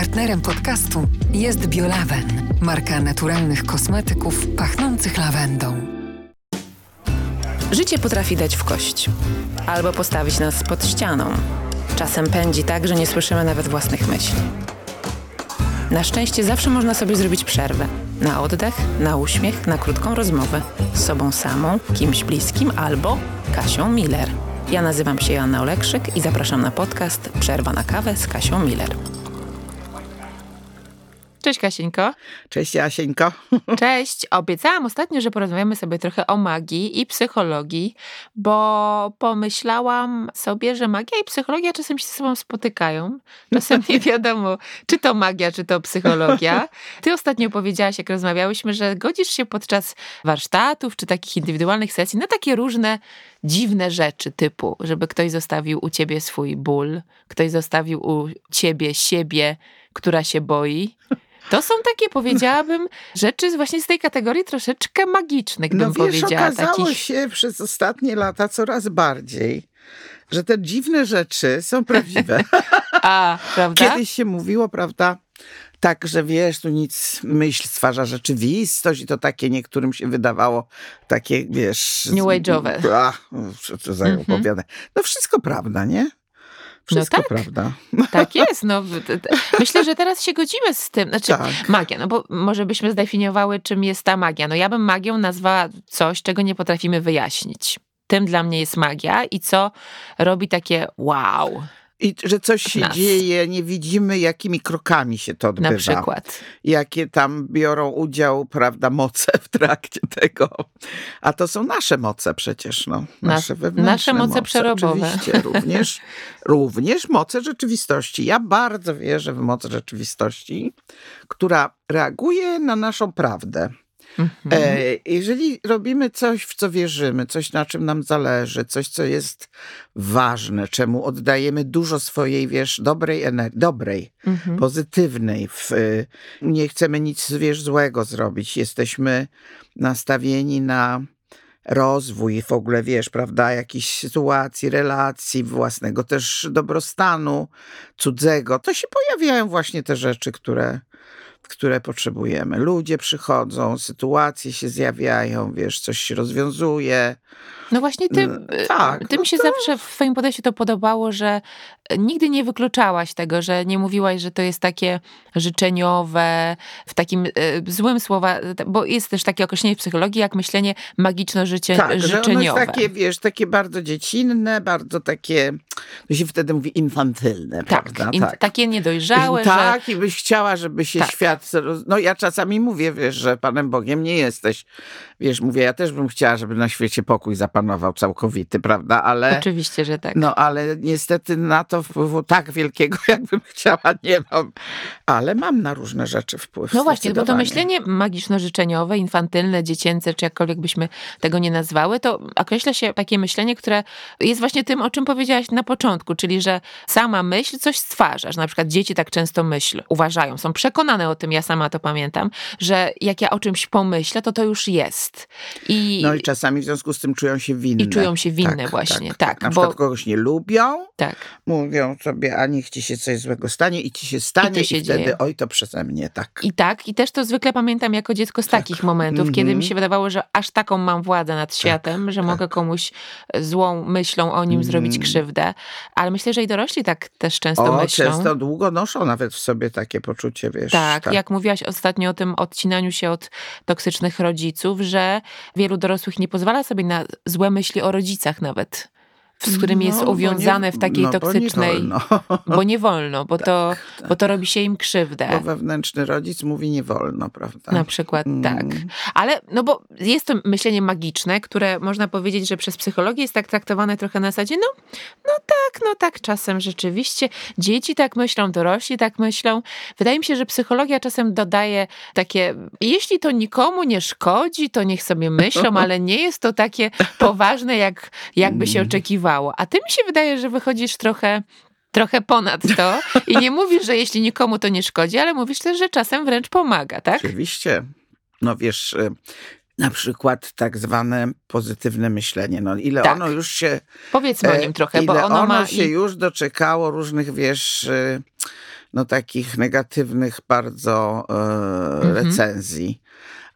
Partnerem podcastu jest Biolaven, marka naturalnych kosmetyków pachnących lawendą. Życie potrafi dać w kość albo postawić nas pod ścianą. Czasem pędzi tak, że nie słyszymy nawet własnych myśli. Na szczęście zawsze można sobie zrobić przerwę. Na oddech, na uśmiech, na krótką rozmowę z sobą samą, kimś bliskim albo Kasią Miller. Ja nazywam się Joanna Olekrzyk i zapraszam na podcast Przerwa na kawę z Kasią Miller. Cześć Kasieńko. Cześć Jasieńko. Cześć. Obiecałam ostatnio, że porozmawiamy sobie trochę o magii i psychologii, bo pomyślałam sobie, że magia i psychologia czasem się ze sobą spotykają. Czasem nie wiadomo, czy to magia, czy to psychologia. Ty ostatnio powiedziałaś, jak rozmawiałyśmy, że godzisz się podczas warsztatów czy takich indywidualnych sesji na takie różne dziwne rzeczy, typu, żeby ktoś zostawił u ciebie swój ból, ktoś zostawił u ciebie siebie, która się boi. To są takie, powiedziałabym, rzeczy właśnie z tej kategorii troszeczkę magicznych, bym no wiesz, powiedziała. okazało Takich... się przez ostatnie lata coraz bardziej, że te dziwne rzeczy są prawdziwe. A, prawda? Kiedyś się mówiło, prawda, tak, że wiesz, tu nic, myśl stwarza rzeczywistość i to takie niektórym się wydawało takie, wiesz... New age'owe. A, co, za Mhm. opowiadane. No wszystko prawda, nie? Wszystko tak. prawda. Tak jest. No, myślę, że teraz się godzimy z tym. Znaczy, Tak. magia, no bo może byśmy zdefiniowały, czym jest ta magia. No ja bym magią nazwała coś, czego nie potrafimy wyjaśnić. Tym dla mnie jest magia i co robi takie wow I że coś się Nas. dzieje, nie widzimy, jakimi krokami się to odbywa. na przykład. jakie tam biorą udział, prawda, moce w trakcie tego. A to są nasze moce przecież, no. Nasze wewnętrzne nasze moce przerobowe. Oczywiście, również, również moce rzeczywistości. Ja bardzo wierzę w moc rzeczywistości, która reaguje na naszą prawdę. Mhm. E, jeżeli robimy coś, w co wierzymy, coś, na czym nam zależy, coś, co jest ważne, czemu oddajemy dużo swojej, wiesz, dobrej energii, dobrej, Mhm. pozytywnej, w, y, nie chcemy nic, wiesz, złego zrobić, jesteśmy nastawieni na rozwój w ogóle, wiesz, prawda, jakichś sytuacji, relacji, własnego też dobrostanu, cudzego, to się pojawiają właśnie te rzeczy, które, które potrzebujemy. Ludzie przychodzą, sytuacje się zjawiają, wiesz, coś się rozwiązuje. No właśnie tym, Mm, tak, tym no się to- zawsze w twoim podejściu to podobało, że nigdy nie wykluczałaś tego, że nie mówiłaś, że to jest takie życzeniowe, w takim e, złym słowa, bo jest też takie określenie w psychologii jak myślenie Tak, magiczno-życzeniowe. że ono jest takie, wiesz, takie bardzo dziecinne, bardzo takie, to się wtedy mówi infantylne, tak, prawda? in, takie niedojrzałe, że tak, i byś chciała, żeby się Tak. świat. No ja czasami mówię, wiesz, że Panem Bogiem nie jesteś. Wiesz, mówię, ja też bym chciała, żeby na świecie pokój całkowity, prawda? Ale. oczywiście, że tak. No, ale niestety na to wpływu tak wielkiego, jakbym chciała, nie mam. Ale mam na różne rzeczy wpływ. No właśnie, bo to myślenie magiczno-życzeniowe, infantylne, dziecięce, czy jakkolwiek byśmy tego nie nazwały, to określa się takie myślenie, które jest właśnie tym, o czym powiedziałaś na początku, czyli że sama myśl coś stwarza, że na przykład dzieci tak często myśl, uważają, są przekonane o tym, ja sama to pamiętam, że jak ja o czymś pomyślę, to to już jest. I, No i czasami w związku z tym czują się winne. I czują się winne właśnie, tak, Na bo- przykład kogoś nie lubią, tak. mówią sobie, a niech ci się coś złego stanie i ci się stanie i, się wtedy, dzieje. oj, to przeze mnie, tak. I tak, i też to zwykle pamiętam jako dziecko z takich momentów, kiedy mi się wydawało, że aż taką mam władzę nad światem, że mogę komuś e, złą myślą o nim zrobić Mhm. krzywdę. Ale myślę, że i dorośli tak też często O, myślą. często długo noszą nawet w sobie takie poczucie, wiesz. Tak, jak mówiłaś ostatnio o tym odcinaniu się od toksycznych rodziców, że wielu dorosłych nie pozwala sobie na złe myśli o rodzicach nawet, z którymi jest No, bo uwiązane nie- w takiej no, bo nie toksycznej, wolno. bo nie wolno, bo, to, tak. bo to robi się im krzywdę. Bo wewnętrzny rodzic mówi nie wolno, prawda? Na przykład Mm. tak. Ale no bo jest to myślenie magiczne, które można powiedzieć, że przez psychologię jest tak traktowane trochę na zasadzie, no, no tak, no tak, czasem rzeczywiście. Dzieci tak myślą, dorośli tak myślą. Wydaje mi się, że psychologia czasem dodaje takie, jeśli to nikomu nie szkodzi, to niech sobie myślą, ale nie jest to takie poważne, jak, jakby się oczekiwało. A ty mi się wydaje, że wychodzisz trochę trochę ponad to i nie mówisz, że jeśli nikomu to nie szkodzi, ale mówisz też, że czasem wręcz pomaga, tak? Oczywiście. No wiesz, y, na przykład tak zwane pozytywne myślenie. No ile Tak. ono już się... Powiedzmy o e, nim trochę, bo ono ma... się i- już doczekało różnych, wiesz... y, no takich negatywnych bardzo e, recenzji.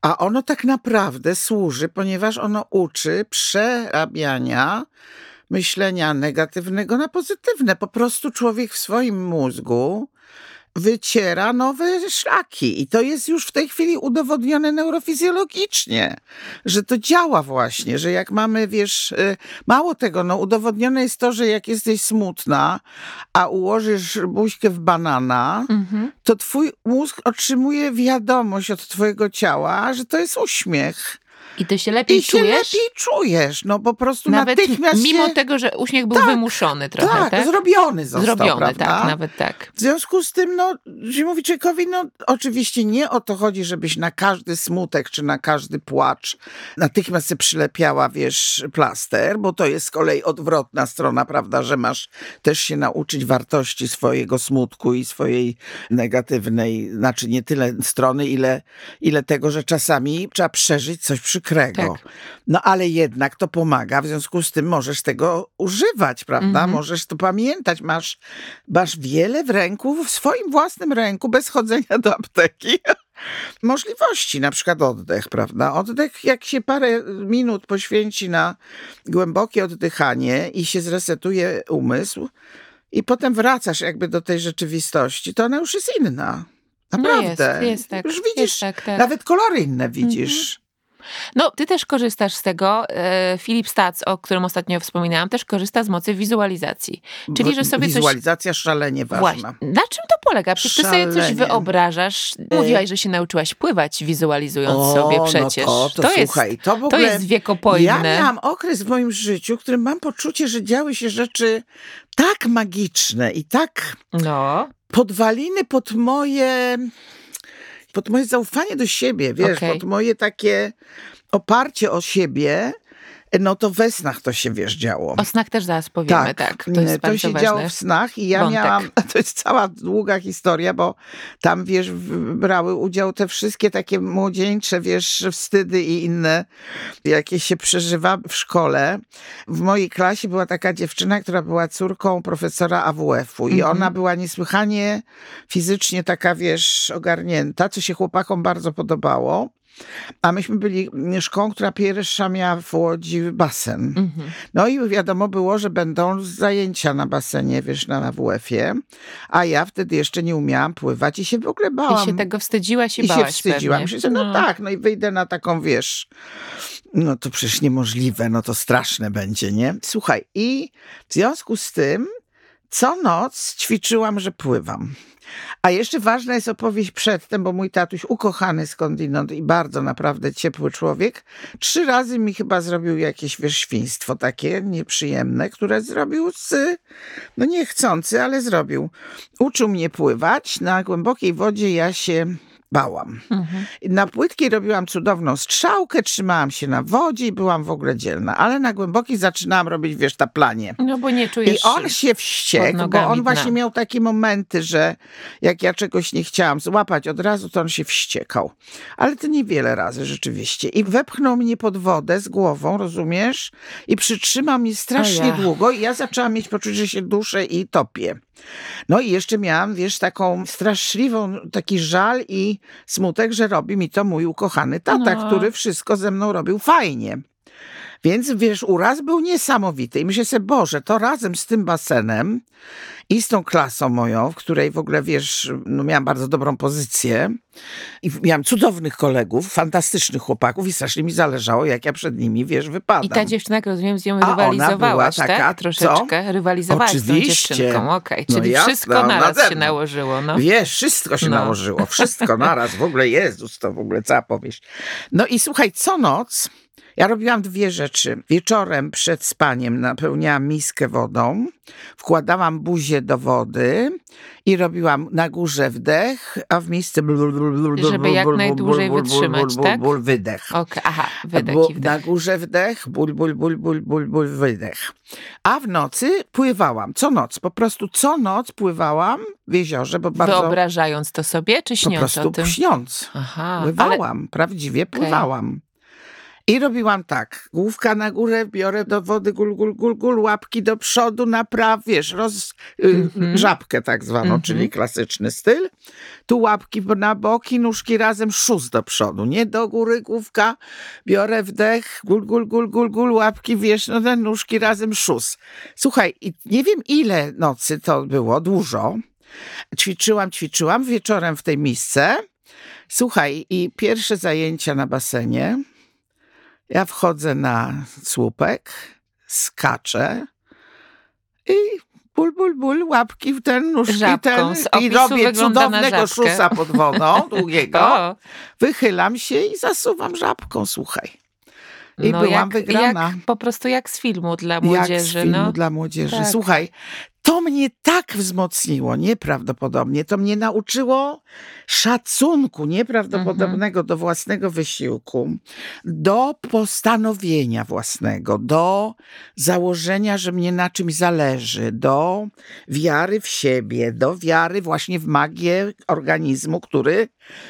A ono tak naprawdę służy, ponieważ ono uczy przerabiania myślenia negatywnego na pozytywne. Po prostu człowiek w swoim mózgu wyciera nowe szlaki. I to jest już w tej chwili udowodnione neurofizjologicznie, że to działa właśnie, że jak mamy, wiesz, y, mało tego, no udowodnione jest to, że jak jesteś smutna, a ułożysz buźkę w banana, Mhm. to twój mózg otrzymuje wiadomość od twojego ciała, że to jest uśmiech. I ty się lepiej I się czujesz? lepiej czujesz. No po prostu Nawet natychmiast mimo się... tego, że uśmiech był wymuszony trochę, tak, tak? zrobiony został, Zrobiony, prawda? tak, nawet tak. W związku z tym, no, człowiekowi, no, oczywiście nie o to chodzi, żebyś na każdy smutek czy na każdy płacz natychmiast się przylepiała, wiesz, plaster, bo to jest z kolei odwrotna strona, prawda, że masz też się nauczyć wartości swojego smutku i swojej negatywnej, znaczy nie tyle strony, ile, ile tego, że czasami trzeba przeżyć coś przykrego. Tak. No ale jednak to pomaga, w związku z tym możesz tego używać, prawda? Mhm. Możesz to pamiętać, masz, masz wiele w ręku, w swoim własnym ręku, bez chodzenia do apteki. Możliwości, na przykład oddech, prawda? Oddech, jak się parę minut poświęci na głębokie oddychanie i się zresetuje umysł, i potem wracasz jakby do tej rzeczywistości, to ona już jest inna. Naprawdę. No jest, jest tak, Już jest widzisz, tak, tak. nawet kolory inne widzisz. No, ty też korzystasz z tego. E, Filip Stac, o którym ostatnio wspominałam, też korzysta z mocy wizualizacji. Czyli, że sobie coś... Wizualizacja szalenie ważna. Właśnie. Na czym to polega? Przecież ty sobie coś wyobrażasz. Mówiłaś, że się nauczyłaś pływać, wizualizując sobie przecież. No to, to, słuchaj, jest, to w to ogóle... jest wiekopojne. Ja miałam okres w moim życiu, w którym mam poczucie, że działy się rzeczy tak magiczne i tak No, podwaliny pod moje, pod moje zaufanie do siebie, wiesz, Okej. pod moje takie oparcie o siebie, no to we snach to się, wiesz, działo. o snach też zaraz powiemy, tak. To jest to się ważne. działo w snach i ja Wątek. miałam, to jest cała długa historia, bo tam, wiesz, brały udział te wszystkie takie młodzieńcze, wiesz, wstydy i inne, jakie się przeżywa w szkole. W mojej klasie była taka dziewczyna, która była córką profesora AWF-u i Mhm. ona była niesłychanie fizycznie taka, wiesz, ogarnięta, co się chłopakom bardzo podobało. A myśmy byli szkołą, która pierwsza miała w Łodzi basen. Mhm. No i wiadomo było, że będą zajęcia na basenie, wiesz, na WF-ie, a ja wtedy jeszcze nie umiałam pływać i się w ogóle bałam. I się tego wstydziłaś i, I się bałaś wstydziłam. pewnie. Myślę, no, tak, no i wyjdę na taką, wiesz, no to przecież niemożliwe, no to straszne będzie, nie? Słuchaj, i w związku z tym co noc ćwiczyłam, że pływam. A jeszcze ważna jest opowieść przedtem, bo mój tatuś, ukochany skądinąd i bardzo naprawdę ciepły człowiek, trzy razy mi chyba zrobił jakieś wiesz, świństwo takie nieprzyjemne, które zrobił z, no niechcący, ale zrobił. Uczył mnie pływać, na głębokiej wodzie ja się bałam. Mhm. Na płytkiej robiłam cudowną strzałkę, trzymałam się na wodzie i byłam w ogóle dzielna, ale na głębokiej zaczynałam robić, wiesz, taplanie. No bo nie czujesz... I on się wściekł, bo on właśnie miał takie momenty, że jak ja czegoś nie chciałam złapać od razu, to on się wściekał. Ale to niewiele razy rzeczywiście. I wepchnął mnie pod wodę z głową, rozumiesz? I przytrzymał mnie strasznie ja. długo i ja zaczęłam mieć poczucie, że się duszę i topię. No i jeszcze miałam, wiesz, taką straszliwą, taki żal i smutek, że robi mi to mój ukochany tata, No. który wszystko ze mną robił fajnie. Więc wiesz, uraz był niesamowity. I myślę sobie, Boże, to razem z tym basenem i z tą klasą moją, w której w ogóle, wiesz, no miałam bardzo dobrą pozycję i miałam cudownych kolegów, fantastycznych chłopaków i strasznie mi zależało, jak ja przed nimi, wiesz, wypadam. I ta dziewczyna, jak rozumiem, z nią A rywalizowałaś, taka, tak? Troszeczkę. Rywalizowałaś z tą Oczywiście. dziewczynką, okej. No Czyli jasne, wszystko naraz nade się nałożyło, no. Wiesz, wszystko się No. nałożyło, wszystko naraz, w ogóle Jezus, to w ogóle cała powieść. No i słuchaj, co noc ja robiłam dwie rzeczy. Wieczorem przed spaniem napełniałam miskę wodą, wkładałam buzię do wody i robiłam na górze wdech, a w misce blul, blul, blul, blul, Żeby jak najdłużej wytrzymać, tak? Ból, wydech. Okej, aha, wydech i Na górze wdech, ból, ból, ból, ból, ból, ból, wydech. A w nocy pływałam, co noc, po prostu co noc pływałam w jeziorze, bo bardzo Wyobrażając to sobie, czy po śniąc prostu o tym? śniąc. Aha, ale Pływałam, prawdziwie pływałam. I robiłam tak, główka na górę, biorę do wody, gul, gul, gul, gul, łapki do przodu, na praw, wiesz, roz, y, Mhm. żabkę tak zwaną, Mhm. czyli klasyczny styl. Tu łapki na boki, nóżki razem, szus do przodu, nie do góry, główka, biorę wdech, gul, gul, gul, gul, gul, łapki, wiesz, no te nóżki razem, szus. Słuchaj, nie wiem ile nocy to było, dużo. Ćwiczyłam, ćwiczyłam wieczorem w tej misce. Słuchaj, i pierwsze zajęcia na basenie. Ja wchodzę na słupek, skaczę i ból, ból, ból, łapki w ten, nóżki Żabką. ten i robię cudownego szusa pod wodą, długiego. Wychylam się i zasuwam żabką, słuchaj. I no byłam jak, wygrana. Jak, po prostu jak z filmu dla Jak młodzieży. z filmu no. dla młodzieży. Tak. Słuchaj, to mnie tak wzmocniło, nieprawdopodobnie. To mnie nauczyło szacunku nieprawdopodobnego Mhm. do własnego wysiłku, do postanowienia własnego, do założenia, że mnie na czymś zależy, do wiary w siebie, do wiary właśnie w magię organizmu, który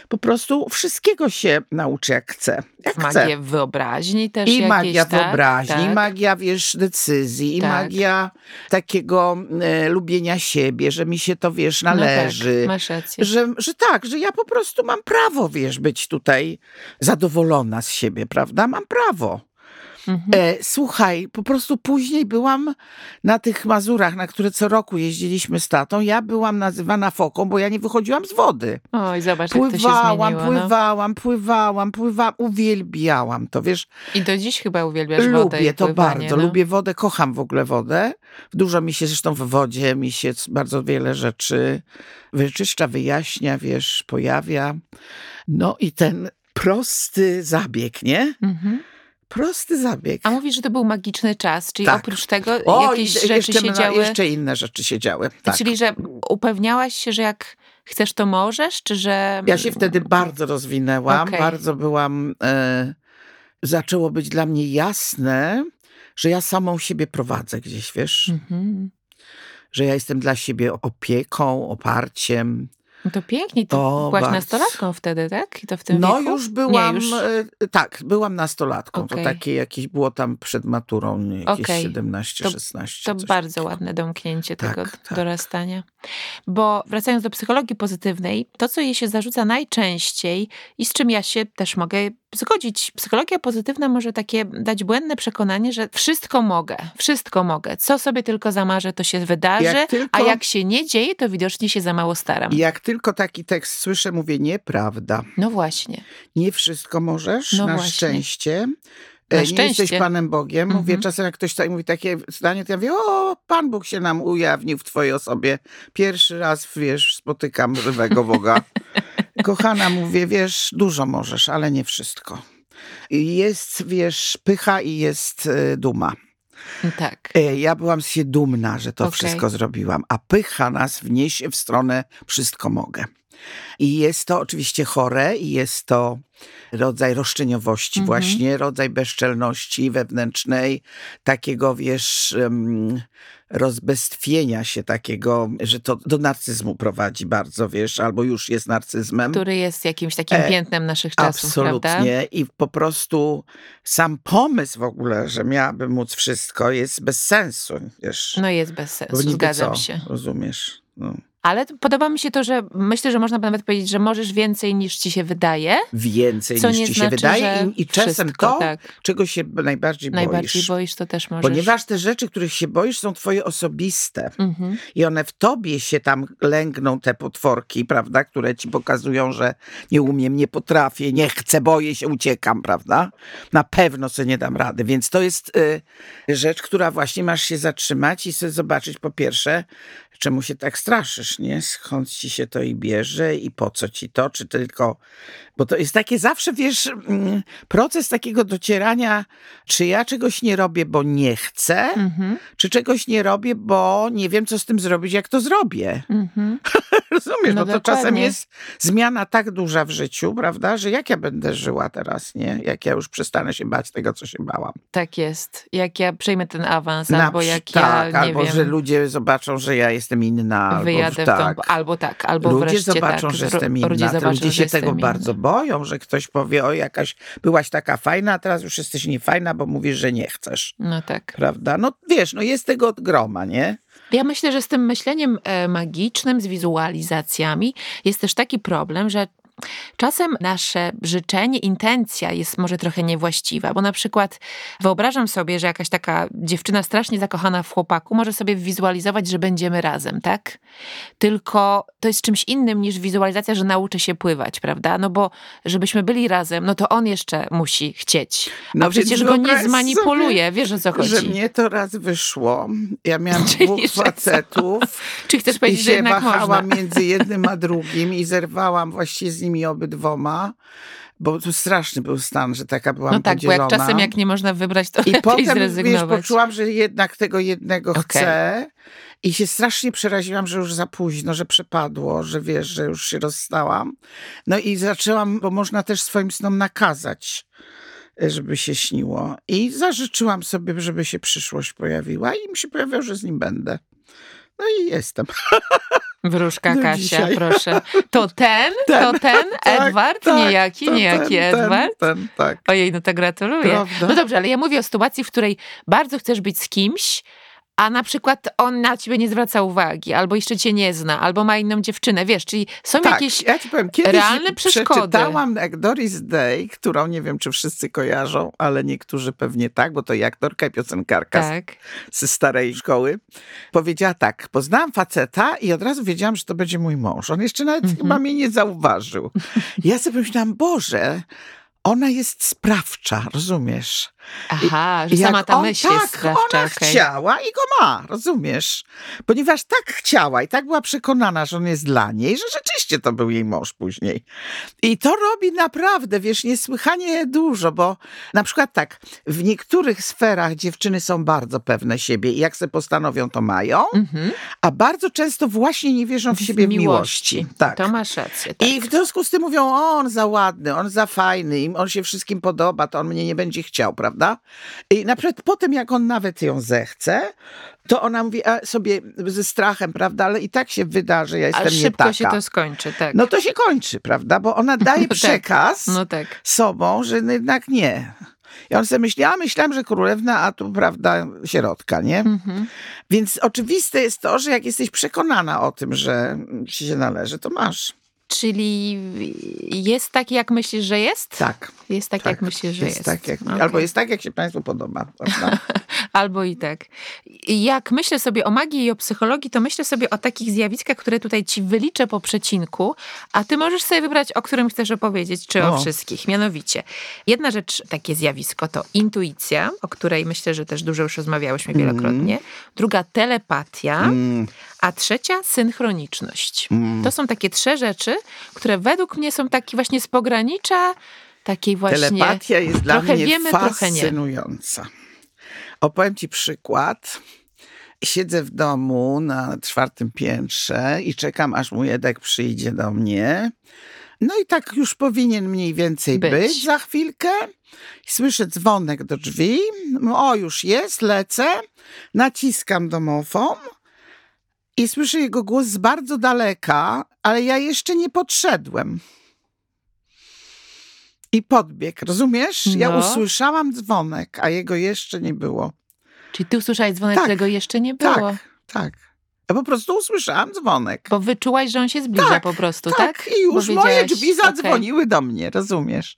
po prostu wszystkiego się nauczy jak chce. Jak. Magię wyobraźni też I jakieś, magia tak? wyobraźni, i tak. magia, wiesz, decyzji, i Tak. magia takiego e, lubienia siebie, że mi się to, wiesz, należy. No tak, masz rację. Że, że tak, że ja po prostu mam prawo, wiesz, być tutaj zadowolona z siebie, prawda? Mam prawo. Mhm. E, słuchaj, po prostu później byłam na tych Mazurach, na które co roku jeździliśmy z tatą. Ja byłam nazywana foką, bo ja nie wychodziłam z wody. Oj, zobacz, jak to się Pływałam, zmieniło. No. pływałam, pływałam, pływałam, uwielbiałam to, wiesz. I do dziś chyba uwielbiasz wodę Lubię to pływanie, bardzo, no. lubię wodę, kocham w ogóle wodę. Dużo mi się zresztą w wodzie, mi się bardzo wiele rzeczy wyczyszcza, wyjaśnia, wiesz, pojawia. No i ten prosty zabieg, nie? Mhm. Prosty zabieg. A mówisz, że to był magiczny czas, czyli Tak. oprócz tego O, jakieś rzeczy jeszcze, się no, działy? jeszcze inne rzeczy się działy. Tak. Czyli, że upewniałaś się, że jak chcesz, to możesz, czy że... Ja się wtedy bardzo rozwinęłam, Okej. bardzo byłam. E, zaczęło być dla mnie jasne, że ja samą siebie prowadzę gdzieś, wiesz? Mhm. Że ja jestem dla siebie opieką, oparciem. No to pięknie, to O, byłaś bardzo. nastolatką wtedy, tak? I to w tym No wieku? już byłam, Nie, już... e, tak, byłam nastolatką. Okej. To takie jakieś było tam przed maturą, nie, jakieś Okej. 17, To- 16. To bardzo takiego. ładne domknięcie Tak, tego tak. dorastania. Bo wracając do psychologii pozytywnej, to co jej się zarzuca najczęściej i z czym ja się też mogę zgodzić, psychologia pozytywna może takie dać błędne przekonanie, że wszystko mogę, wszystko mogę. Co sobie tylko zamarzę, to się wydarzy, Jak tylko- a jak się nie dzieje, to widocznie się za mało staram. Jak tylko taki tekst słyszę, mówię, nieprawda. No właśnie. Nie wszystko możesz, No na właśnie. szczęście. Na E, Nie szczęście. jesteś Panem Bogiem. Mówię Mhm. czasem, jak ktoś tak mówi takie zdanie, to ja mówię, o, Pan Bóg się nam ujawnił w twojej osobie. Pierwszy raz, wiesz, spotykam żywego Boga. Kochana, mówię, wiesz, dużo możesz, ale nie wszystko. Jest, wiesz, pycha i jest e, duma. Tak. E, Ja byłam siebie dumna, że to Okej. wszystko zrobiłam, a pycha nas wniesie w stronę wszystko mogę. I jest to oczywiście chore i jest to rodzaj roszczeniowości Mhm. właśnie, rodzaj bezczelności wewnętrznej, takiego, wiesz, rozbestwienia się takiego, że to do narcyzmu prowadzi bardzo, wiesz, albo już jest narcyzmem. Który jest jakimś takim E, piętnem naszych czasów, prawda? Absolutnie. I po prostu sam pomysł w ogóle, że miałabym móc wszystko, jest bez sensu, wiesz. No jest bez sensu, zgadzam co, się. Rozumiesz? No. Ale podoba mi się to, że myślę, że można nawet powiedzieć, że możesz więcej niż ci się wydaje. Więcej niż ci znaczy, się wydaje i, i czasem wszystko, to, tak. czego się najbardziej, Najbardziej boisz. boisz, to też możesz. Ponieważ te rzeczy, których się boisz, są twoje osobiste. Mhm. I one w tobie się tam lęgną, te potworki, prawda, które ci pokazują, że nie umiem, nie potrafię, nie chcę, boję się, uciekam, prawda? Na pewno sobie nie dam rady. Więc to jest y, rzecz, która właśnie masz się zatrzymać i sobie zobaczyć po pierwsze, czemu się tak straszysz, nie? Skąd ci się to i bierze i po co ci to, czy tylko... Bo to jest takie zawsze, wiesz, mm, proces takiego docierania, czy ja czegoś nie robię, bo nie chcę, Mhm. czy czegoś nie robię, bo nie wiem, co z tym zrobić, jak to zrobię. Mhm. rozumiesz? No No, to czasem jest zmiana tak duża w życiu, prawda, że jak ja będę żyła teraz, nie? Jak ja już przestanę się bać tego, co się bałam. Tak jest. Jak ja przejmę ten awans, Na albo jak tak, ja, nie albo wiem, że ludzie zobaczą, że ja jestem inna. Albo, wyjadę tak. w dom, albo tak, albo Ludzie wreszcie zobaczą, tak, że jestem inna. Ludzie zobaczą, ludzie się tego jestem bardzo inna. boją, że ktoś powie, o jakaś byłaś taka fajna, a teraz już jesteś niefajna, bo mówisz, że nie chcesz. No tak. Prawda? No wiesz, no jest tego groma, nie? Ja myślę, że z tym myśleniem e, magicznym, z wizualizacjami jest też taki problem, że czasem nasze życzenie, intencja jest może trochę niewłaściwa, bo na przykład wyobrażam sobie, że jakaś taka dziewczyna strasznie zakochana w chłopaku może sobie wizualizować, że będziemy razem, tak? Tylko to jest czymś innym niż wizualizacja, że nauczy się pływać, prawda? No bo żebyśmy byli razem, no to on jeszcze musi chcieć. No A więc przecież go nie zmanipuluje, wiesz o co chodzi. Że mnie to raz wyszło. Ja miałam Czyli, dwóch że facetów. Czy chcesz I powiedzieć, że się jednak wahałam można? między jednym a drugim i zerwałam właściwie z nimi obydwoma, bo to straszny był stan, że taka byłam No tak, bo jak podzielona. czasem jak nie można wybrać, to I potem, wiesz, poczułam, że jednak tego jednego Okej. chcę i się strasznie przeraziłam, że już za późno, że przepadło, że wiesz, że już się rozstałam. No i zaczęłam, bo można też swoim snom nakazać, żeby się śniło. I zażyczyłam sobie, żeby się przyszłość pojawiła i mi się pojawiło, że z nim będę. No i jestem. Wróżka Kasia, dzisiaj. proszę. To ten? Ten. To ten? Tak, Edward? tak, niejaki? niejaki ten, Edward? Ten, ten, tak. Ojej, no to gratuluję. Prawda? No dobrze, ale ja mówię o sytuacji, w której bardzo chcesz być z kimś, a na przykład on na ciebie nie zwraca uwagi, albo jeszcze cię nie zna, albo ma inną dziewczynę, wiesz, czyli są Tak, jakieś... ja ci powiem, kiedyś realne przeszkody. przeczytałam jak Doris Day, którą nie wiem, czy wszyscy kojarzą, ale niektórzy pewnie tak, bo to i aktorka i piosenkarka z- Tak. ze starej szkoły. Powiedziała tak, poznałam faceta i od razu wiedziałam, że to będzie mój mąż. On jeszcze nawet Mhm. chyba mnie nie zauważył. Ja sobie myślałam, Boże, ona jest sprawcza, rozumiesz? Aha, że I sama ta on, myśl tak, jest sprawcza. ona okej. chciała i go ma, rozumiesz? Ponieważ tak chciała i tak była przekonana, że on jest dla niej, że rzeczywiście to był jej mąż później. I to robi naprawdę, wiesz, niesłychanie dużo, bo na przykład tak, w niektórych sferach dziewczyny są bardzo pewne siebie i jak sobie postanowią, to mają, Mhm. a bardzo często właśnie nie wierzą w siebie w miłości. Tak. To masz rację. Tak. I w związku z tym mówią, o, on za ładny, on za fajny, on się wszystkim podoba, to on mnie nie będzie chciał, prawda? I na przykład potem, jak on nawet ją zechce, to ona mówi a, sobie ze strachem, prawda? Ale i tak się wyda, że ja jestem nie szybko taka. się to skończy, tak. No to się kończy, prawda? Bo ona daje No tak. przekaz No tak. sobą, że no jednak nie. I on sobie myśli, a myślałem, że królewna, a tu, prawda, sierotka, nie? Mhm. Więc oczywiste jest to, że jak jesteś przekonana o tym, że ci się należy, to masz. Czyli jest tak, jak myślisz, że jest? Tak. Jest tak, jak myślisz, że jest. tak, jak, Okej. Albo jest tak, jak się Państwu podoba. Albo i tak. Jak myślę sobie o magii i o psychologii, to myślę sobie o takich zjawiskach, które tutaj ci wyliczę po przecinku, a ty możesz sobie wybrać, o którym chcesz opowiedzieć, czy o O. wszystkich. Mianowicie, jedna rzecz, takie zjawisko to intuicja, o której myślę, że też dużo już rozmawiałyśmy wielokrotnie. Druga telepatia, Mm, a trzecia synchroniczność. mm. To są takie trzy rzeczy, które według mnie są takie właśnie z pogranicza takiej właśnie... Telepatia jest dla trochę mnie wiemy, trochę nie. fascynująca. Opowiem ci przykład. Siedzę w domu na czwartym piętrze i czekam, aż mój Edek przyjdzie do mnie. No i tak już powinien mniej więcej Być. być, za chwilkę. Słyszę dzwonek do drzwi. O, już jest, lecę. Naciskam domofon i słyszę jego głos z bardzo daleka, ale ja jeszcze nie podszedłem. I podbieg, rozumiesz? Ja No. usłyszałam dzwonek, a jego jeszcze nie było. Czyli ty usłyszałeś dzwonek, Tak, którego jeszcze nie było. Tak, tak. Ja po prostu usłyszałam dzwonek. Bo wyczułaś, że on się zbliża Tak, po prostu, tak? Tak, i już moje drzwi zadzwoniły do mnie, rozumiesz?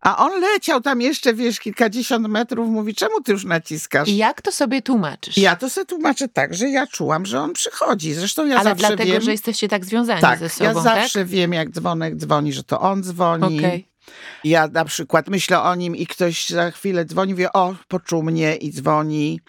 A on leciał tam jeszcze, wiesz, kilkadziesiąt metrów, mówi, czemu ty już naciskasz? I jak to sobie tłumaczysz? Ja to sobie tłumaczę tak, że ja czułam, że on przychodzi. Zresztą ja Ale zawsze dlatego, wiem... że jesteście tak związani tak, ze sobą, ja tak? zawsze wiem, jak dzwonek dzwoni, że to on dzwoni. Okej. Ja na przykład myślę o nim i ktoś za chwilę dzwoni, wie, o, poczuł mnie i dzwoni.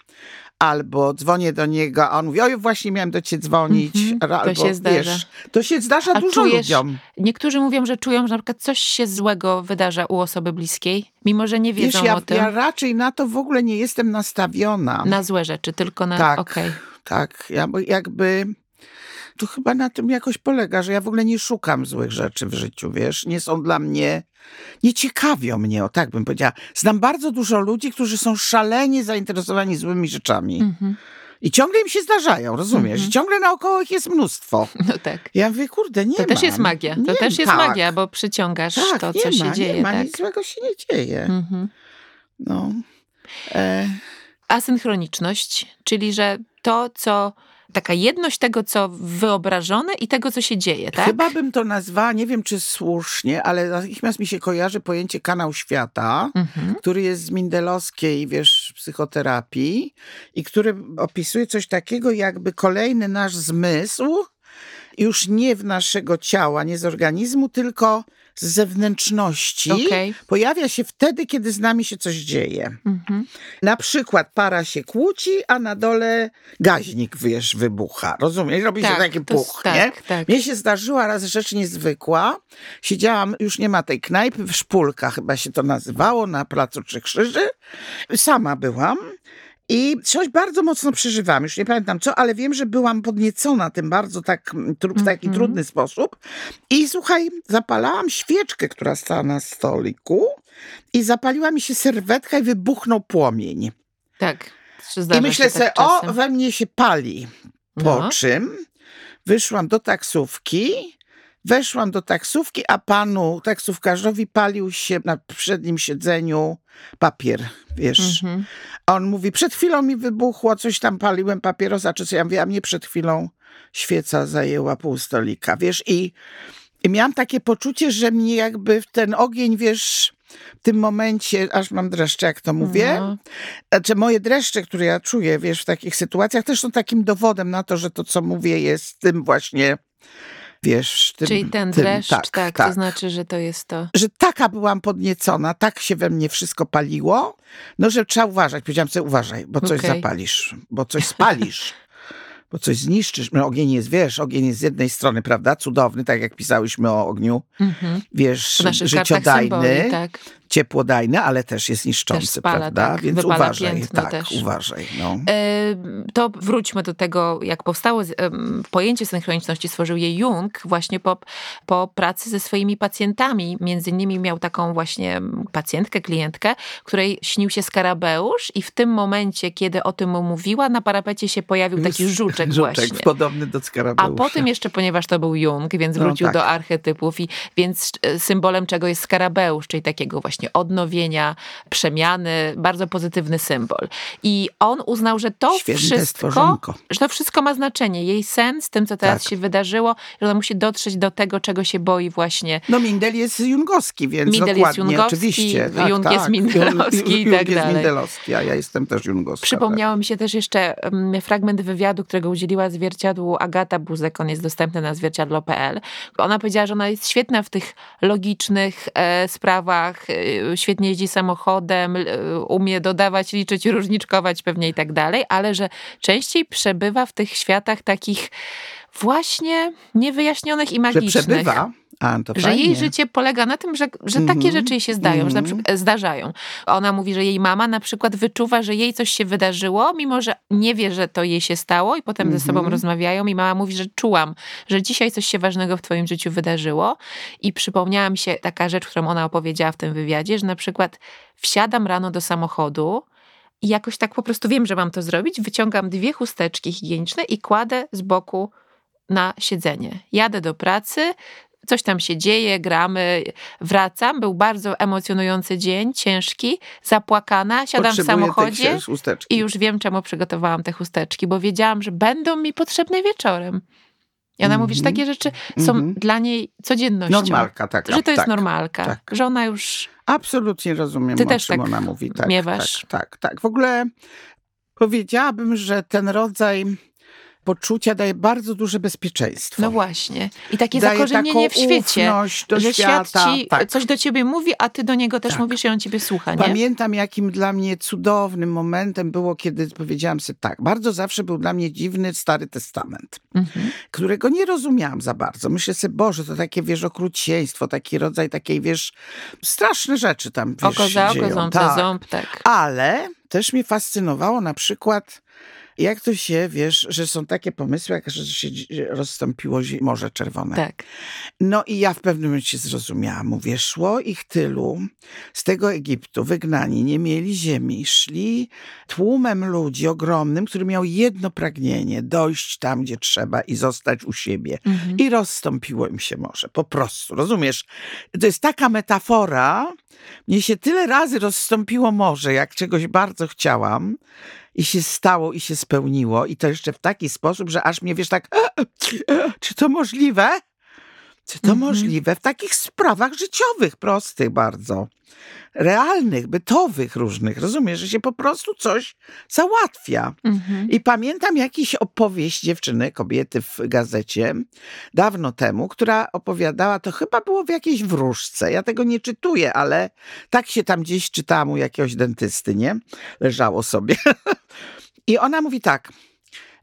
Albo dzwonię do niego, a on mówi, oj, właśnie miałem do ciebie dzwonić. Mhm, to Albo, się zdarza. Wiesz, to się zdarza A dużo czujesz- ludziom. Niektórzy mówią, że czują, że na przykład coś się złego wydarza u osoby bliskiej, mimo że nie wiedzą Wiesz, ja, o tym. ja raczej na to w ogóle nie jestem nastawiona. Na złe rzeczy, tylko na... Tak. Okej. Tak, ja jakby To chyba na tym jakoś polega, że ja w ogóle nie szukam złych rzeczy w życiu, wiesz? Nie są dla mnie, nie ciekawią mnie, o tak bym powiedziała. Znam bardzo dużo ludzi, którzy są szalenie zainteresowani złymi rzeczami. Mhm. I ciągle im się zdarzają, rozumiesz? Mhm. I ciągle naokoło ich jest mnóstwo. No tak. Ja mówię, kurde, nie To też mam. jest magia. To Nie, też jest tak. magia, bo przyciągasz Tak, to, nie co ma, się dzieje. Nie ma, tak? nic złego się nie dzieje. Mhm. No. E, Asynchroniczność, czyli że to, co. Taka jedność tego, co wyobrażone i tego, co się dzieje, tak? Chyba bym to nazwała, nie wiem czy słusznie, ale natychmiast mi się kojarzy pojęcie kanał świata, Mhm. który jest z mindelowskiej, wiesz, psychoterapii i który opisuje coś takiego, jakby kolejny nasz zmysł, już nie w naszego ciała, nie z organizmu, tylko z zewnętrzności, Okej. pojawia się wtedy, kiedy z nami się coś dzieje. Mhm. Na przykład para się kłóci, a na dole gaźnik, wiesz, wybucha. Rozumiesz? Robi się Tak, taki to jest- puch, nie? tak, tak. Mnie się zdarzyła raz rzecz niezwykła. Siedziałam, już nie ma tej knajpy, w Szpulka chyba się to nazywało, na Placu Trzech Krzyży. Sama byłam. I coś bardzo mocno przeżywam, już nie pamiętam co, ale wiem, że byłam podniecona tym bardzo tak, mm, w taki Mhm. trudny sposób. I słuchaj, zapalałam świeczkę, która stała na stoliku i zapaliła mi się serwetka i wybuchnął płomień. Tak. I myślę sobie, tak o, we mnie się pali. Po No. czym wyszłam do taksówki, weszłam do taksówki, a panu taksówkarzowi palił się na przednim siedzeniu papier, wiesz. Mhm. A on mówi, przed chwilą mi wybuchło, coś tam paliłem papierosa, czy co. Ja mówię, a mnie przed chwilą świeca zajęła pół stolika, wiesz. I, I miałam takie poczucie, że mnie jakby w ten ogień, wiesz, w tym momencie, aż mam dreszcze, jak to mówię, No. znaczy moje dreszcze, które ja czuję, wiesz, w takich sytuacjach, też są takim dowodem na to, że to, co mówię, jest tym właśnie, wiesz, tym, Czyli ten tym, dreszcz, tak, to znaczy, że to jest to. że taka byłam podniecona, tak się we mnie wszystko paliło, no że trzeba uważać. Powiedziałam sobie, uważaj, bo coś Okej. zapalisz, bo coś spalisz. Bo coś zniszczysz. No, ogień jest, wiesz, ogień jest z jednej strony, prawda, cudowny, tak jak pisałyśmy o ogniu, Mhm. wiesz, W naszych kartach życiodajny, symboli, tak. Ciepłodajny, ale też jest niszczący, spala, prawda? tak, Więc uważaj, piętno tak, też. uważaj. No. E, To wróćmy do tego, jak powstało pojęcie synchroniczności, stworzył je Jung właśnie po, po pracy ze swoimi pacjentami. Między innymi miał taką właśnie pacjentkę, klientkę, której śnił się skarabeusz i w tym momencie, kiedy o tym mówiła, na parapecie się pojawił taki żuczek, właśnie. podobny do A skarabeusza. potem jeszcze, ponieważ to był Jung, więc No wrócił tak. do archetypów, i więc e, symbolem czego jest skarabeusz, czyli takiego właśnie odnowienia, przemiany, bardzo pozytywny symbol. I on uznał, że to Święte wszystko, stworzonko. że to wszystko ma znaczenie. Jej sen z tym, co teraz Tak. się wydarzyło, że ona musi dotrzeć do tego, czego się boi właśnie. No Mindel jest jungowski, więc Mindel jest jungowski, oczywiście. Tak, Jung tak. jest mindelowski i Jung tak jest dalej. mindelowski, a ja jestem też jungowska. Przypomniało mi się też jeszcze mm, fragment wywiadu, którego udzieliła zwierciadłu Agata Buzek, on jest dostępny na zwierciadlo.pl. Ona powiedziała, że ona jest świetna w tych logicznych e, sprawach, e, świetnie jeździ samochodem, e, umie dodawać, liczyć, różniczkować pewnie i tak dalej, ale że częściej przebywa w tych światach takich właśnie niewyjaśnionych i Że magicznych. przebywa, a Że fajnie. jej życie polega na tym, że, że takie Mhm. rzeczy jej się zdają, że na Mhm. przykład, e, zdarzają. Ona mówi, że jej mama na przykład wyczuwa, że jej coś się wydarzyło, mimo że nie wie, że to jej się stało i potem ze sobą Mhm. rozmawiają i mama mówi, że czułam, że dzisiaj coś się ważnego w twoim życiu wydarzyło i przypomniała mi się taka rzecz, którą ona opowiedziała w tym wywiadzie, że na przykład wsiadam rano do samochodu i jakoś tak po prostu wiem, że mam to zrobić, wyciągam dwie chusteczki higieniczne i kładę z boku na siedzenie. Jadę do pracy, coś tam się dzieje, gramy, wracam. Był bardzo emocjonujący dzień, ciężki, zapłakana, siadam w Potrzebuję samochodzie tych chusteczki. i już wiem, czemu przygotowałam te chusteczki, bo wiedziałam, że będą mi potrzebne wieczorem. I ona mówi, że Mhm. takie rzeczy są Mhm. dla niej codziennością. Normalka taka. Że to jest tak. normalka, tak. że ona już Absolutnie rozumiem, Ty o też czym tak ona mówi. Tak, miewasz? Tak, tak, tak. W ogóle powiedziałabym, że ten rodzaj poczucia daje bardzo duże bezpieczeństwo. No właśnie. I takie daje zakorzenienie w świecie. do że świat świata. ci tak. coś do ciebie mówi, a ty do niego też Tak. mówisz i on ciebie słucha, nie? Pamiętam, jakim dla mnie cudownym momentem było, kiedy powiedziałam sobie tak. Bardzo zawsze był dla mnie dziwny Stary Testament, Mhm. którego nie rozumiałam za bardzo. Myślę sobie, Boże, to takie, wiesz, okrucieństwo, taki rodzaj takiej, wiesz, straszne rzeczy tam, wiesz, Oko za oko, dzieją. ząb tak. za ząb, tak. Ale też mnie fascynowało na przykład Jak to się, wiesz, że są takie pomysły, jak że się rozstąpiło Morze Czerwone. Tak. No i ja w pewnym momencie zrozumiałam. Mówię, szło ich tylu z tego Egiptu, wygnani, nie mieli ziemi. Szli tłumem ludzi ogromnym, który miał jedno pragnienie, dojść tam, gdzie trzeba i zostać u siebie. Mhm. I rozstąpiło im się morze, po prostu. Rozumiesz? To jest taka metafora. Mnie się tyle razy rozstąpiło morze, jak czegoś bardzo chciałam. I się stało, i się spełniło. I to jeszcze w taki sposób, że aż mnie, wiesz, tak, czy to możliwe? Czy to Mhm. możliwe w takich sprawach życiowych, prostych bardzo, realnych, bytowych różnych, rozumiesz, że się po prostu coś załatwia. Mhm. I pamiętam jakiś opowieść dziewczyny, kobiety w gazecie dawno temu, która opowiadała, to chyba było w jakiejś wróżce. Ja tego nie czytuję, ale tak się tam gdzieś czytałam u jakiegoś dentysty, nie? Leżało sobie. I ona mówi tak.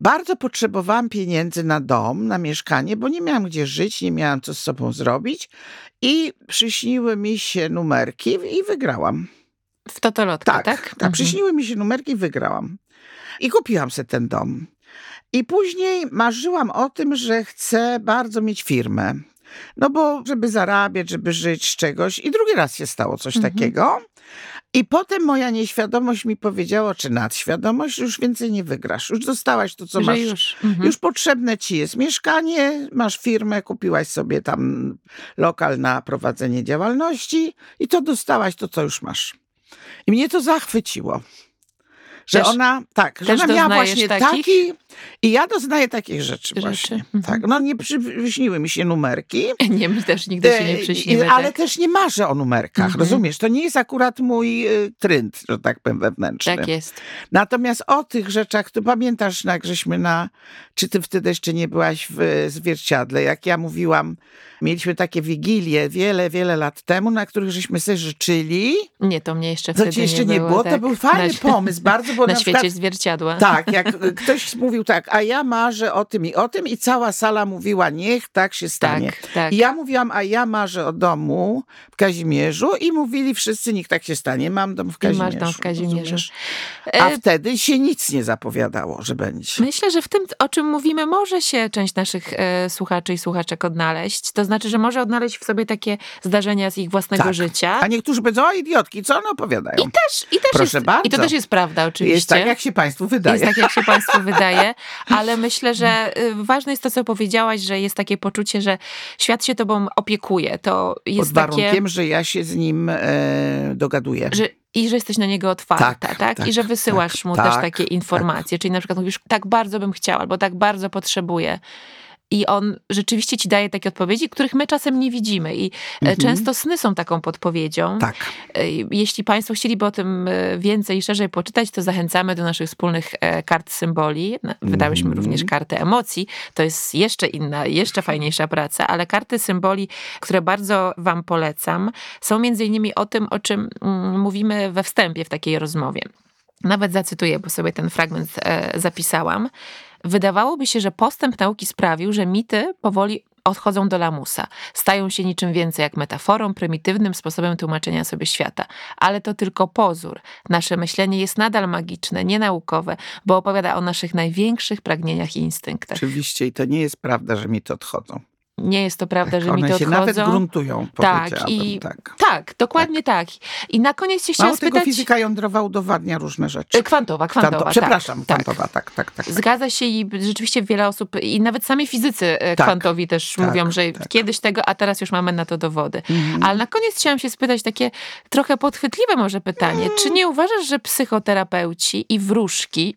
Bardzo potrzebowałam pieniędzy na dom, na mieszkanie, bo nie miałam gdzie żyć, nie miałam co z sobą zrobić i przyśniły mi się numerki i wygrałam. W totolotkę, tak? Tak, tak. Mhm. Przyśniły mi się numerki i wygrałam. I kupiłam sobie ten dom. I później marzyłam o tym, że chcę bardzo mieć firmę. No bo żeby zarabiać, żeby żyć z czegoś. I drugi raz się stało coś Mhm. takiego. I potem moja nieświadomość mi powiedziała, czy nadświadomość, już więcej nie wygrasz. Już dostałaś to, co Że masz. już. Mhm. Już potrzebne ci jest mieszkanie, masz firmę, kupiłaś sobie tam lokal na prowadzenie działalności i to dostałaś to, co już masz. I mnie to zachwyciło. Że Też- ona, tak, że ona miała właśnie takich? taki. I ja doznaję takich rzeczy, Rzeczy. właśnie. Mhm. Tak. No nie przyśniły mi się numerki. Nie, mi też nigdy się nie E, przyśniły. Ale tak. też nie marzę o numerkach, Mhm. rozumiesz? To nie jest akurat mój y, trend, że tak powiem, wewnętrzny. Tak jest. Natomiast o tych rzeczach, ty pamiętasz, jak żeśmy na, czy ty wtedy jeszcze nie byłaś w e, zwierciadle, jak ja mówiłam, mieliśmy takie wigilie wiele, wiele lat temu, na których żeśmy sobie życzyli. Nie, to mnie jeszcze To wtedy ci jeszcze nie było. było, tak. to był fajny na, pomysł, bardzo, bo Na, na, świecie przykład, zwierciadła. tak, jak ktoś mówił tak, a ja marzę o tym i o tym i cała sala mówiła, niech tak się stanie. tak. tak. I ja mówiłam, a ja marzę o domu w Kazimierzu i mówili wszyscy, niech tak się stanie, mam dom w I Kazimierzu. masz dom w Kazimierzu. rozumiesz? E, A wtedy się nic nie zapowiadało, że będzie. Myślę, że w tym, o czym mówimy, może się część naszych e, słuchaczy i słuchaczek odnaleźć. To znaczy, że może odnaleźć w sobie takie zdarzenia z ich własnego Tak. życia. A niektórzy powiedzą, o idiotki, co one opowiadają? I też, i też Proszę jest, bardzo. I to też jest prawda, oczywiście. Jest tak, jak się państwu wydaje. Jest tak, jak się Państwu wydaje, ale myślę, że y, ważne jest to, co powiedziałaś, że jest takie poczucie, że świat się tobą opiekuje. To Pod jest warunkiem, takie, że ja się z nim e, dogaduję. że i że jesteś na niego otwarta, Tak, tak? tak, I że wysyłasz tak, mu tak, też takie informacje. Czyli na przykład mówisz, tak bardzo bym chciała, albo tak bardzo potrzebuję. I on rzeczywiście ci daje takie odpowiedzi, których my czasem nie widzimy. I e, Mhm. często sny są taką podpowiedzią. Tak. E, Jeśli Państwo chcieliby o tym e, więcej i szerzej poczytać, to zachęcamy do naszych wspólnych kart symboli. Wydałyśmy Mhm. również kartę emocji. To jest jeszcze inna, jeszcze fajniejsza praca, ale karty symboli, które bardzo Wam polecam, są między innymi o tym, o czym mm, mówimy we wstępie w takiej rozmowie. Nawet zacytuję, bo sobie ten fragment zapisałam. Wydawałoby się, że postęp nauki sprawił, że mity powoli odchodzą do lamusa. Stają się niczym więcej jak metaforą, prymitywnym sposobem tłumaczenia sobie świata. Ale to tylko pozór. Nasze myślenie jest nadal magiczne, nienaukowe, bo opowiada o naszych największych pragnieniach i instynktach. Oczywiście i to nie jest prawda, że mi to odchodzą. Nie jest to prawda, że One mi to się odchodzą. nawet gruntują, Tak, i- tak. Tak, dokładnie tak. I na koniec się chciałam Mało tego, spytać... fizyka jądrowa udowadnia różne rzeczy. E, Kwantowa, kwantowa, Kwanto- tak, Przepraszam, tak. kwantowa, tak, tak, tak. tak. Zgadza się i rzeczywiście wiele osób, i nawet sami fizycy e, Tak, kwantowi też tak, mówią, że tak. kiedyś tego, a teraz już mamy na to dowody. Mhm. Ale na koniec chciałam się spytać takie trochę podchwytliwe może pytanie. Czy nie uważasz, że psychoterapeuci i wróżki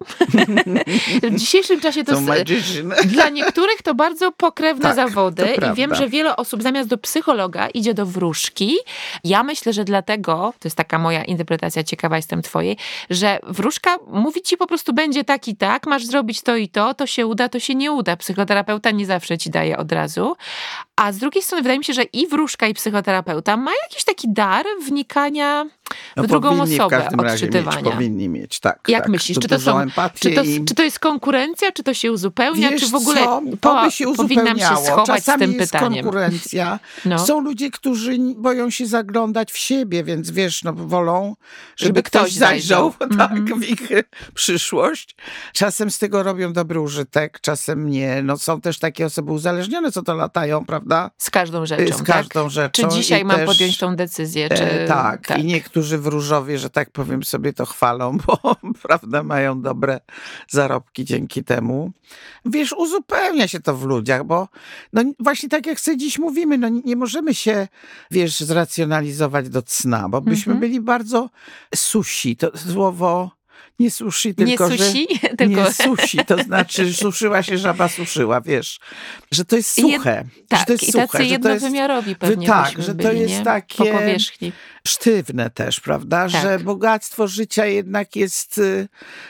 w dzisiejszym czasie to Są s- dla niektórych to bardzo pokrewne Tak, zawody i wiem, że wiele osób zamiast do psychologa idzie do wróżki. Ja myślę, że dlatego, to jest taka moja interpretacja, ciekawa jestem twojej, że wróżka mówi ci po prostu będzie tak i tak, masz zrobić to i to, to się uda, to się nie uda. Psychoterapeuta nie zawsze ci daje od razu. A z drugiej strony wydaje mi się, że i wróżka i psychoterapeuta ma jakiś taki dar wnikania No, w drugą osobę w razie mieć, odczytywania. powinni mieć, tak. Jak tak. myślisz, czy to, są, czy, to, i... czy to jest konkurencja, czy to się uzupełnia, Wiesz czy w ogóle co? to by się powinnam się schować Czasami z tym jest pytaniem? konkurencja. No. Są ludzie, którzy boją się zaglądać w siebie, więc wiesz, no wolą, żeby, Żeby ktoś, ktoś zajrzał, zajrzał. tak, Mhm. w ich przyszłość. Czasem z tego robią dobry użytek, czasem nie. No są też takie osoby uzależnione, co to latają, prawda? Z każdą rzeczą, z każdą tak? rzeczą. Czy dzisiaj I mam też, podjąć tą decyzję? Czy... E, tak. i niektórzy w Różowie, że tak powiem, sobie to chwalą, bo prawda, mają dobre zarobki dzięki temu. Wiesz, uzupełnia się to w ludziach, bo no właśnie tak jak sobie dziś mówimy, no nie- nie możemy się, wiesz, zracjonalizować do cna, bo byśmy Mhm. byli bardzo susi. To słowo nie sushi, Nie tylko że... susi, tylko... Nie susi, to znaczy suszyła się żaba suszyła, wiesz, że to jest I jed- suche. że Tak, to jest i suche, tacy to jest jednowymiarowi pewnie tak, że to byli, jest nie? takie- Po powierzchni. sztywne też, prawda? Tak. Że bogactwo życia jednak jest y,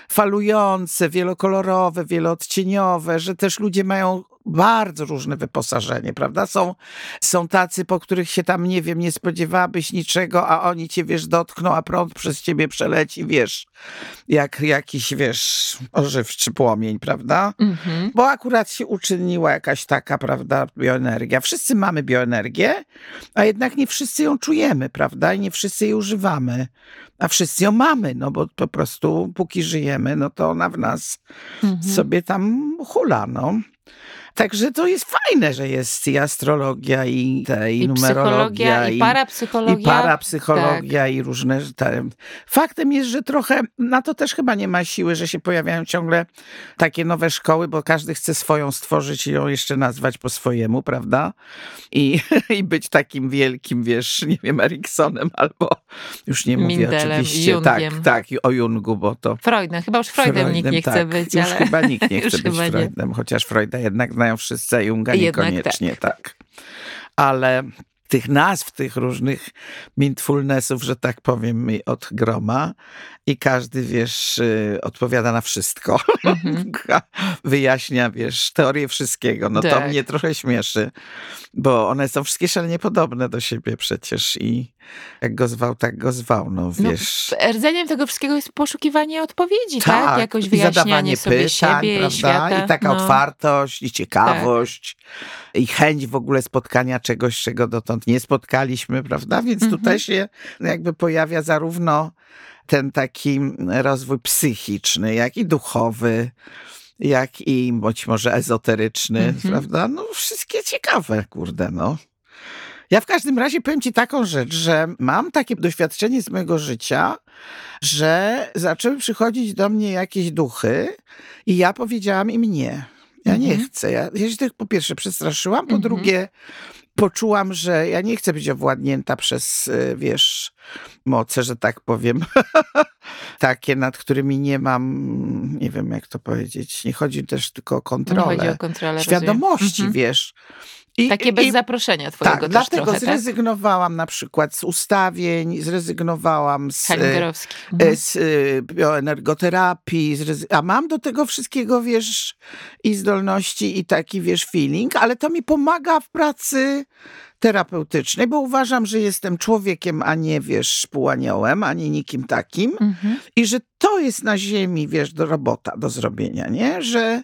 falujące, wielokolorowe, wieloodcieniowe, że też ludzie mają bardzo różne wyposażenie, prawda? Są, są tacy, po których się tam, nie wiem, nie spodziewałabyś niczego, a oni cię, wiesz, dotkną, a prąd przez ciebie przeleci, wiesz, jak jakiś, wiesz, ożywczy płomień, prawda? Mhm. Bo akurat się uczyniła jakaś taka, prawda, bioenergia. Wszyscy mamy bioenergię, a jednak nie wszyscy ją czujemy, prawda? I nie wszyscy jej używamy. A wszyscy ją mamy, no bo po prostu póki żyjemy, no to ona w nas Mhm. sobie tam hula, no. Także to jest fajne, że jest i astrologia, i, te, i, I numerologia, psychologia, i parapsychologia. i parapsychologia i różne te. Faktem jest, że trochę na to też chyba nie ma siły, że się pojawiają ciągle takie nowe szkoły, bo każdy chce swoją stworzyć i ją jeszcze nazwać po swojemu, prawda? I, i być takim wielkim, wiesz, nie wiem, Eriksonem albo już nie mówię Mindelem, oczywiście, tak, Jungiem. tak, i o Jungu, bo to Freudem. Chyba już Freudem, nikt nie chce tak. być, Już ale... chyba nikt nie chce być chyba nie. Freudem, chociaż Freuda jednak znają wszyscy, a Junga Jednak niekoniecznie, tak. Ale tych nazw, tych różnych mindfulnessów, że tak powiem, mi od groma i każdy, wiesz, y, odpowiada na wszystko. Mhm. Wyjaśnia, wiesz, teorię wszystkiego. No to Tak. mnie trochę śmieszy, bo one są wszystkie szalenie podobne do siebie przecież i jak go zwał, tak go zwał, no No, wiesz. Rdzeniem tego wszystkiego jest poszukiwanie odpowiedzi, tak? Jakoś i wyjaśnianie sobie pytań, siebie prawda? i świata. I taka no. Tak. otwartość, i ciekawość, i chęć w ogóle spotkania czegoś, czego dotąd nie spotkaliśmy, prawda? Więc Mhm. tutaj się jakby pojawia zarówno ten taki rozwój psychiczny, jak i duchowy, jak i być może ezoteryczny, Mhm. prawda? No wszystkie ciekawe, kurde, no. Ja w każdym razie powiem ci taką rzecz, że mam takie doświadczenie z mojego życia, że zaczęły przychodzić do mnie jakieś duchy i ja powiedziałam im nie. Ja nie Mhm. chcę. Ja, ja się tych po pierwsze przestraszyłam, po Mhm. drugie poczułam, że ja nie chcę być owładnięta przez, y, wiesz, moce, że tak powiem, takie, nad którymi nie mam, nie wiem jak to powiedzieć, nie chodzi też tylko o Nie kontrolę, chodzi o kontrolę. świadomości, rozumiem. wiesz. I, Takie bez i- zaproszenia twojego tak, też dlatego trochę, tak? zrezygnowałam na przykład z ustawień, zrezygnowałam z, e, e, Mhm. z e, bioenergoterapii, zrezy- a mam do tego wszystkiego, wiesz, i zdolności, i taki, wiesz, feeling, ale to mi pomaga w pracy terapeutycznej, bo uważam, że jestem człowiekiem, a nie, wiesz, półaniołem, ani nikim takim. Mhm. I że to jest na ziemi, wiesz, do robota, do zrobienia, nie? Że,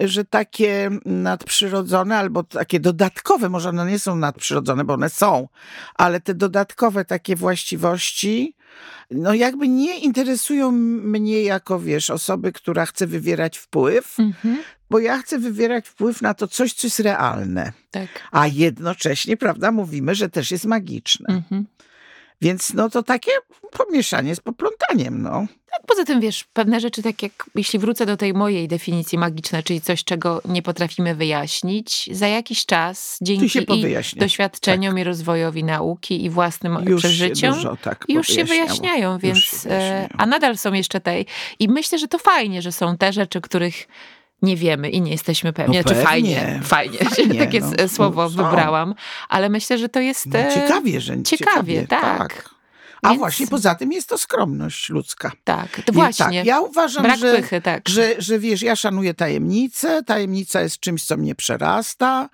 że takie nadprzyrodzone albo takie dodatkowe, może one nie są nadprzyrodzone, bo one są, ale te dodatkowe takie właściwości, no jakby nie interesują mnie jako, wiesz, osoby, która chce wywierać wpływ, Mhm. bo ja chcę wywierać wpływ na to coś, co jest realne, Tak. a jednocześnie, prawda, mówimy, że też jest magiczne. Mhm. Więc no to takie pomieszanie z poplątaniem, no. Tak, poza tym wiesz, pewne rzeczy, tak jak jeśli wrócę do tej mojej definicji magiczne, czyli coś, czego nie potrafimy wyjaśnić, za jakiś czas dzięki się doświadczeniom i rozwojowi nauki i własnym Już się przeżyciom dużo tak już się wyjaśniają, więc się wyjaśniają. e, a nadal są jeszcze te i myślę, że to fajnie, że są te rzeczy, których nie wiemy i nie jesteśmy pewni. No Znaczy fajnie, fajnie, Fajnie, takie no. słowo Są. wybrałam, ale myślę, że to jest No, e, ciekawie, że ciekawie, tak. A Więc- właśnie poza tym jest to skromność ludzka. tak, to właśnie. Tak, ja uważam, Brak że, pychy, tak. że, że wiesz, ja szanuję tajemnicę, tajemnica jest czymś, co mnie przerasta.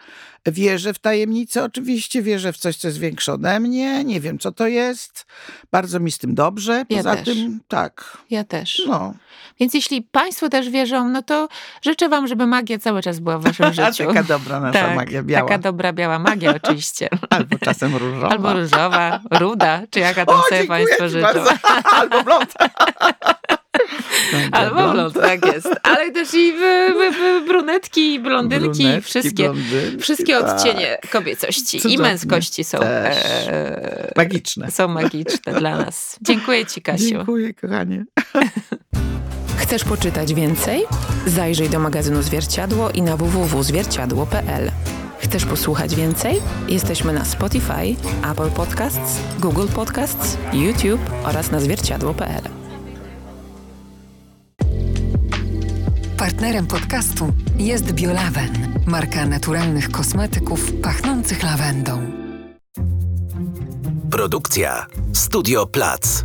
Wierzę w tajemnicę, oczywiście wierzę w coś, co jest większe ode mnie. Nie wiem, co to jest. Bardzo mi z tym dobrze. Ja Poza też. tym, tak. Ja też. No. Więc jeśli Państwo też wierzą, no to życzę Wam, żeby magia cały czas była w Waszym życiu. taka dobra nasza tak, magia biała. Taka dobra biała magia oczywiście. Albo czasem różowa. Albo różowa, ruda, czy jaka tam o, sobie Państwo życzą. bardzo. Albo blond. Albo blond, tak jest. Ale też i brunetki, i blondynki, Brunetki, wszystkie, blondynki, wszystkie tak. odcienie kobiecości i Cudownie. męskości są, e, Magiczne. są magiczne dla nas. Dziękuję Ci, Kasiu. Dziękuję, kochanie. Chcesz poczytać więcej? Zajrzyj do magazynu Zwierciadło i na www.zwierciadło.pl. Chcesz posłuchać więcej? Jesteśmy na Spotify, Apple Podcasts, Google Podcasts, YouTube oraz na zwierciadło.pl. Partnerem podcastu jest Biolawen, marka naturalnych kosmetyków pachnących lawendą. Produkcja Studio Plac.